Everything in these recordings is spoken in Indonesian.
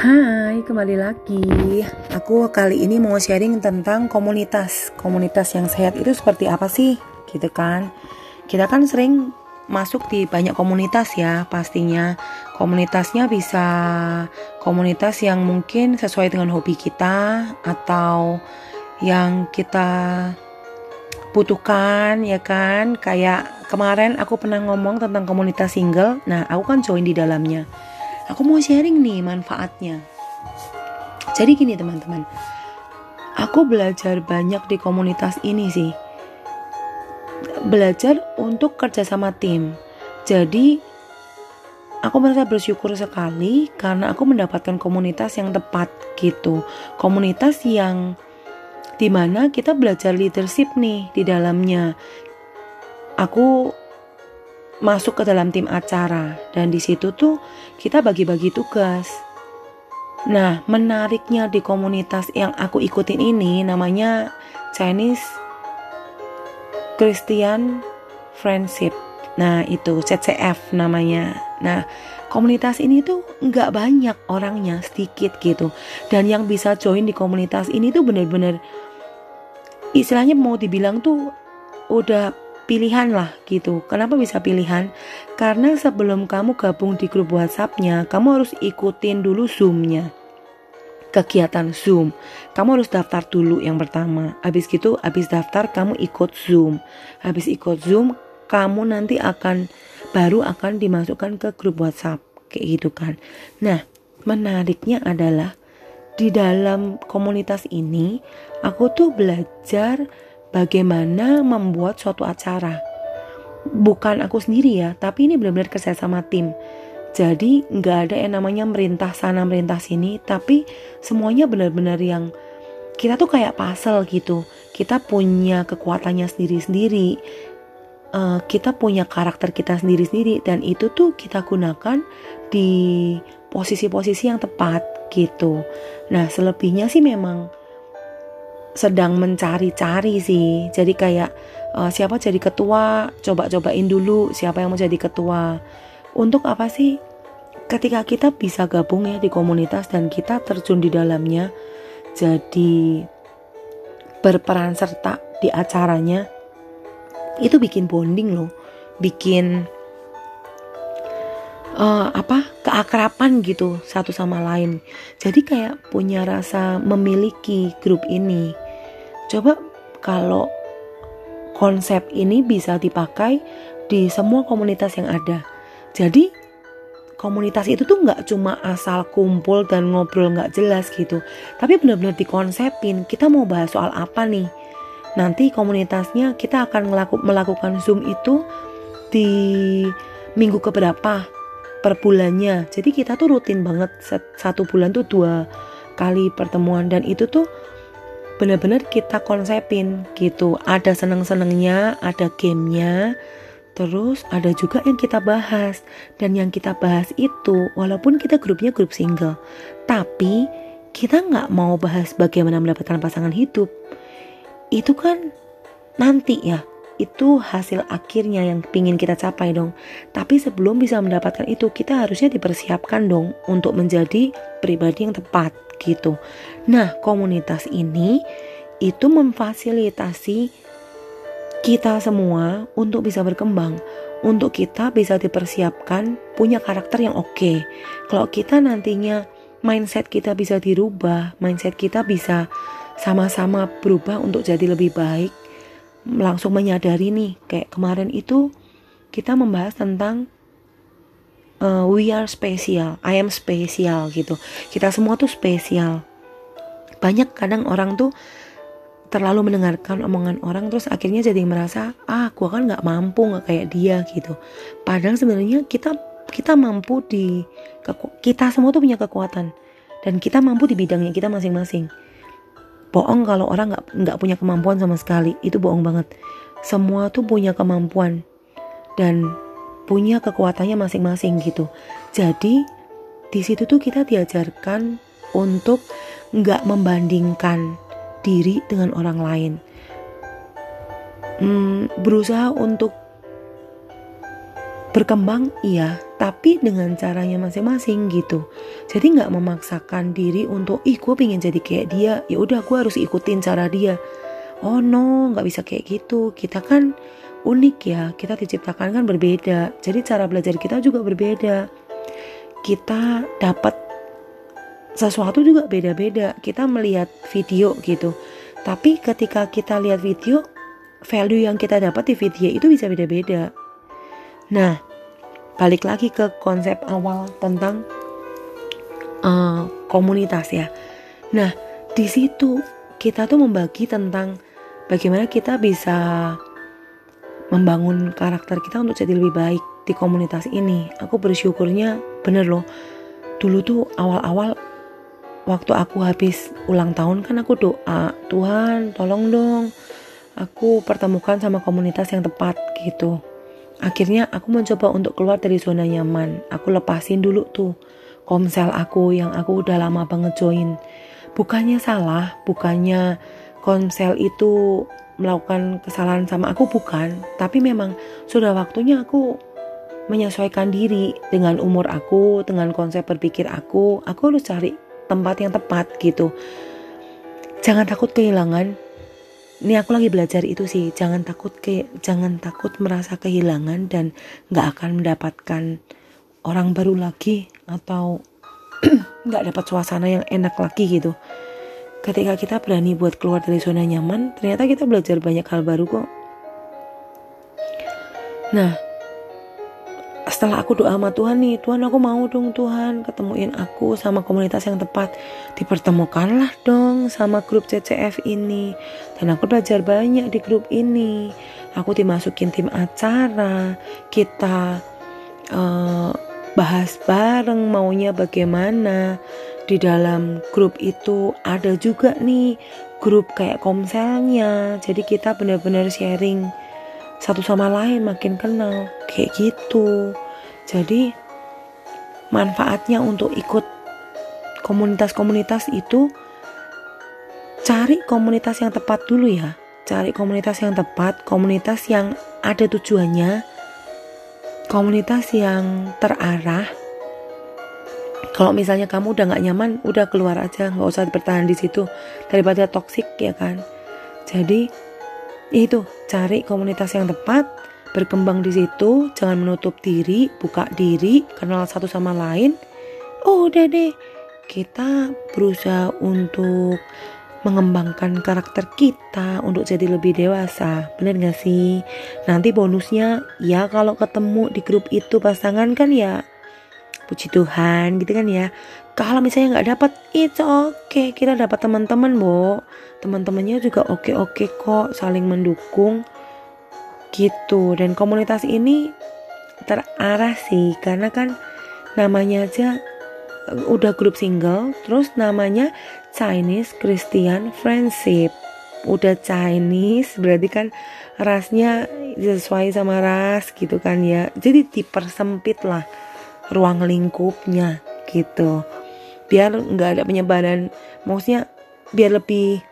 Hai, kembali lagi. Aku kali ini mau sharing tentang komunitas. Komunitas yang sehat itu seperti apa sih? Gitu kan. Kita kan sering masuk di banyak komunitas ya, pastinya. Komunitasnya bisa komunitas yang mungkin sesuai dengan hobi kita atau yang kita butuhkan ya kan. Kayak kemarin aku pernah ngomong tentang komunitas single. Nah, aku kan join di dalamnya aku mau sharing nih manfaatnya. Jadi gini teman-teman, aku belajar banyak di komunitas ini sih. Belajar untuk kerja sama tim. Jadi aku merasa bersyukur sekali karena aku mendapatkan komunitas yang tepat gitu. Komunitas yang di mana kita belajar leadership nih di dalamnya. Aku masuk ke dalam tim acara dan di situ tuh kita bagi-bagi tugas. Nah, menariknya di komunitas yang aku ikutin ini namanya Chinese Christian Friendship. Nah, itu CCF namanya. Nah, komunitas ini tuh nggak banyak orangnya, sedikit gitu. Dan yang bisa join di komunitas ini tuh bener-bener istilahnya mau dibilang tuh udah pilihan lah gitu. Kenapa bisa pilihan? Karena sebelum kamu gabung di grup WhatsAppnya, kamu harus ikutin dulu Zoom-nya. Kegiatan Zoom. Kamu harus daftar dulu yang pertama. Habis gitu, habis daftar kamu ikut Zoom. Habis ikut Zoom, kamu nanti akan baru akan dimasukkan ke grup WhatsApp kayak gitu kan. Nah, menariknya adalah di dalam komunitas ini aku tuh belajar bagaimana membuat suatu acara. Bukan aku sendiri ya, tapi ini benar-benar kerja sama tim. Jadi nggak ada yang namanya merintah sana merintah sini, tapi semuanya benar-benar yang kita tuh kayak puzzle gitu. Kita punya kekuatannya sendiri-sendiri. Uh, kita punya karakter kita sendiri-sendiri dan itu tuh kita gunakan di posisi-posisi yang tepat gitu. Nah selebihnya sih memang sedang mencari-cari sih. Jadi kayak uh, siapa jadi ketua, coba-cobain dulu siapa yang mau jadi ketua. Untuk apa sih? Ketika kita bisa gabung ya di komunitas dan kita terjun di dalamnya, jadi berperan serta di acaranya, itu bikin bonding loh, bikin uh, apa keakrapan gitu satu sama lain. Jadi kayak punya rasa memiliki grup ini. Coba kalau konsep ini bisa dipakai di semua komunitas yang ada. Jadi komunitas itu tuh nggak cuma asal kumpul dan ngobrol nggak jelas gitu, tapi benar-benar dikonsepin. Kita mau bahas soal apa nih? Nanti komunitasnya kita akan melakukan zoom itu di minggu keberapa per bulannya. Jadi kita tuh rutin banget satu bulan tuh dua kali pertemuan dan itu tuh benar-benar kita konsepin gitu. Ada seneng-senengnya ada gamenya terus ada juga yang kita bahas. Dan yang kita bahas itu walaupun kita grupnya grup single tapi kita nggak mau bahas bagaimana mendapatkan pasangan hidup. Itu kan nanti ya itu hasil akhirnya yang pingin kita capai dong. Tapi sebelum bisa mendapatkan itu, kita harusnya dipersiapkan dong untuk menjadi pribadi yang tepat gitu. Nah, komunitas ini itu memfasilitasi kita semua untuk bisa berkembang, untuk kita bisa dipersiapkan punya karakter yang oke. Okay. Kalau kita nantinya mindset kita bisa dirubah, mindset kita bisa sama-sama berubah untuk jadi lebih baik, langsung menyadari nih kayak kemarin itu kita membahas tentang uh, we are special, I am special gitu. Kita semua tuh spesial. Banyak kadang orang tuh terlalu mendengarkan omongan orang terus akhirnya jadi merasa ah gua kan nggak mampu nggak kayak dia gitu. Padahal sebenarnya kita kita mampu di kita semua tuh punya kekuatan dan kita mampu di bidangnya kita masing-masing bohong kalau orang nggak nggak punya kemampuan sama sekali. Itu bohong banget. Semua tuh punya kemampuan dan punya kekuatannya masing-masing gitu. Jadi di situ tuh kita diajarkan untuk nggak membandingkan diri dengan orang lain. Hmm, berusaha untuk berkembang iya tapi dengan caranya masing-masing gitu. Jadi nggak memaksakan diri untuk ih gue pengen jadi kayak dia. Ya udah gue harus ikutin cara dia. Oh no nggak bisa kayak gitu. Kita kan unik ya kita diciptakan kan berbeda. Jadi cara belajar kita juga berbeda. Kita dapat sesuatu juga beda-beda. Kita melihat video gitu. Tapi ketika kita lihat video value yang kita dapat di video itu bisa beda-beda Nah, balik lagi ke konsep awal tentang uh, komunitas ya. Nah, di situ kita tuh membagi tentang bagaimana kita bisa membangun karakter kita untuk jadi lebih baik di komunitas ini. Aku bersyukurnya bener loh. Dulu tuh awal-awal waktu aku habis ulang tahun kan aku doa, Tuhan tolong dong aku pertemukan sama komunitas yang tepat gitu. Akhirnya aku mencoba untuk keluar dari zona nyaman. Aku lepasin dulu tuh komsel aku yang aku udah lama banget join. Bukannya salah, bukannya komsel itu melakukan kesalahan sama aku bukan, tapi memang sudah waktunya aku menyesuaikan diri dengan umur aku, dengan konsep berpikir aku. Aku harus cari tempat yang tepat gitu. Jangan takut kehilangan, ini aku lagi belajar itu sih. Jangan takut ke jangan takut merasa kehilangan dan nggak akan mendapatkan orang baru lagi atau nggak dapat suasana yang enak lagi gitu. Ketika kita berani buat keluar dari zona nyaman ternyata kita belajar banyak hal baru kok. Nah setelah aku doa sama Tuhan nih Tuhan aku mau dong Tuhan ketemuin aku sama komunitas yang tepat. Dipertemukanlah dong sama grup CCF ini. Dan aku belajar banyak di grup ini. Aku dimasukin tim acara kita uh, bahas bareng maunya bagaimana. Di dalam grup itu ada juga nih grup kayak komselnya. Jadi kita benar-benar sharing satu sama lain makin kenal. Kayak gitu jadi manfaatnya untuk ikut komunitas-komunitas itu cari komunitas yang tepat dulu ya. Cari komunitas yang tepat, komunitas yang ada tujuannya, komunitas yang terarah. Kalau misalnya kamu udah nggak nyaman, udah keluar aja, nggak usah bertahan di situ daripada toksik ya kan. Jadi itu cari komunitas yang tepat, berkembang di situ, jangan menutup diri, buka diri, kenal satu sama lain. Oh, udah deh, kita berusaha untuk mengembangkan karakter kita untuk jadi lebih dewasa. Bener gak sih? Nanti bonusnya, ya kalau ketemu di grup itu pasangan kan ya puji Tuhan gitu kan ya kalau misalnya nggak dapat itu oke okay. kita dapat teman-teman bo teman-temannya juga oke oke kok saling mendukung gitu. Dan komunitas ini terarah sih. Karena kan namanya aja uh, udah grup single terus namanya Chinese Christian Friendship. Udah Chinese berarti kan rasnya sesuai sama ras gitu kan ya. Jadi dipersempit lah ruang lingkupnya gitu. Biar nggak ada penyebaran maksudnya biar lebih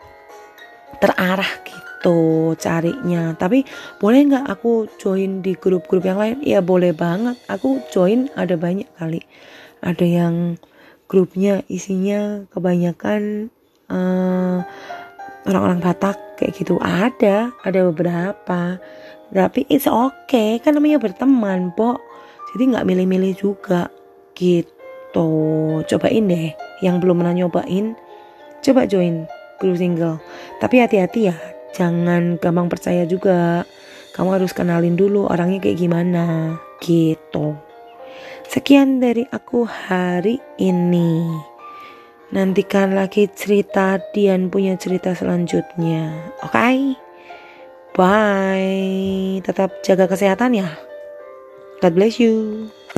terarah gitu gitu carinya. Tapi boleh nggak aku join di grup-grup yang lain? Ya boleh banget. Aku join ada banyak kali. Ada yang grupnya isinya kebanyakan eh, orang-orang Batak kayak gitu. Ada ada beberapa. Tapi it's okay. Kan namanya berteman po jadi nggak milih-milih juga. Gitu. Cobain deh. Yang belum pernah nyobain coba join grup single. Tapi hati-hati ya jangan gampang percaya juga. Kamu harus kenalin dulu orangnya kayak gimana. Gitu. Sekian dari aku hari ini. Nantikan lagi cerita. Dian punya cerita selanjutnya. Oke? Okay? bye. Tetap jaga kesehatan ya. God bless you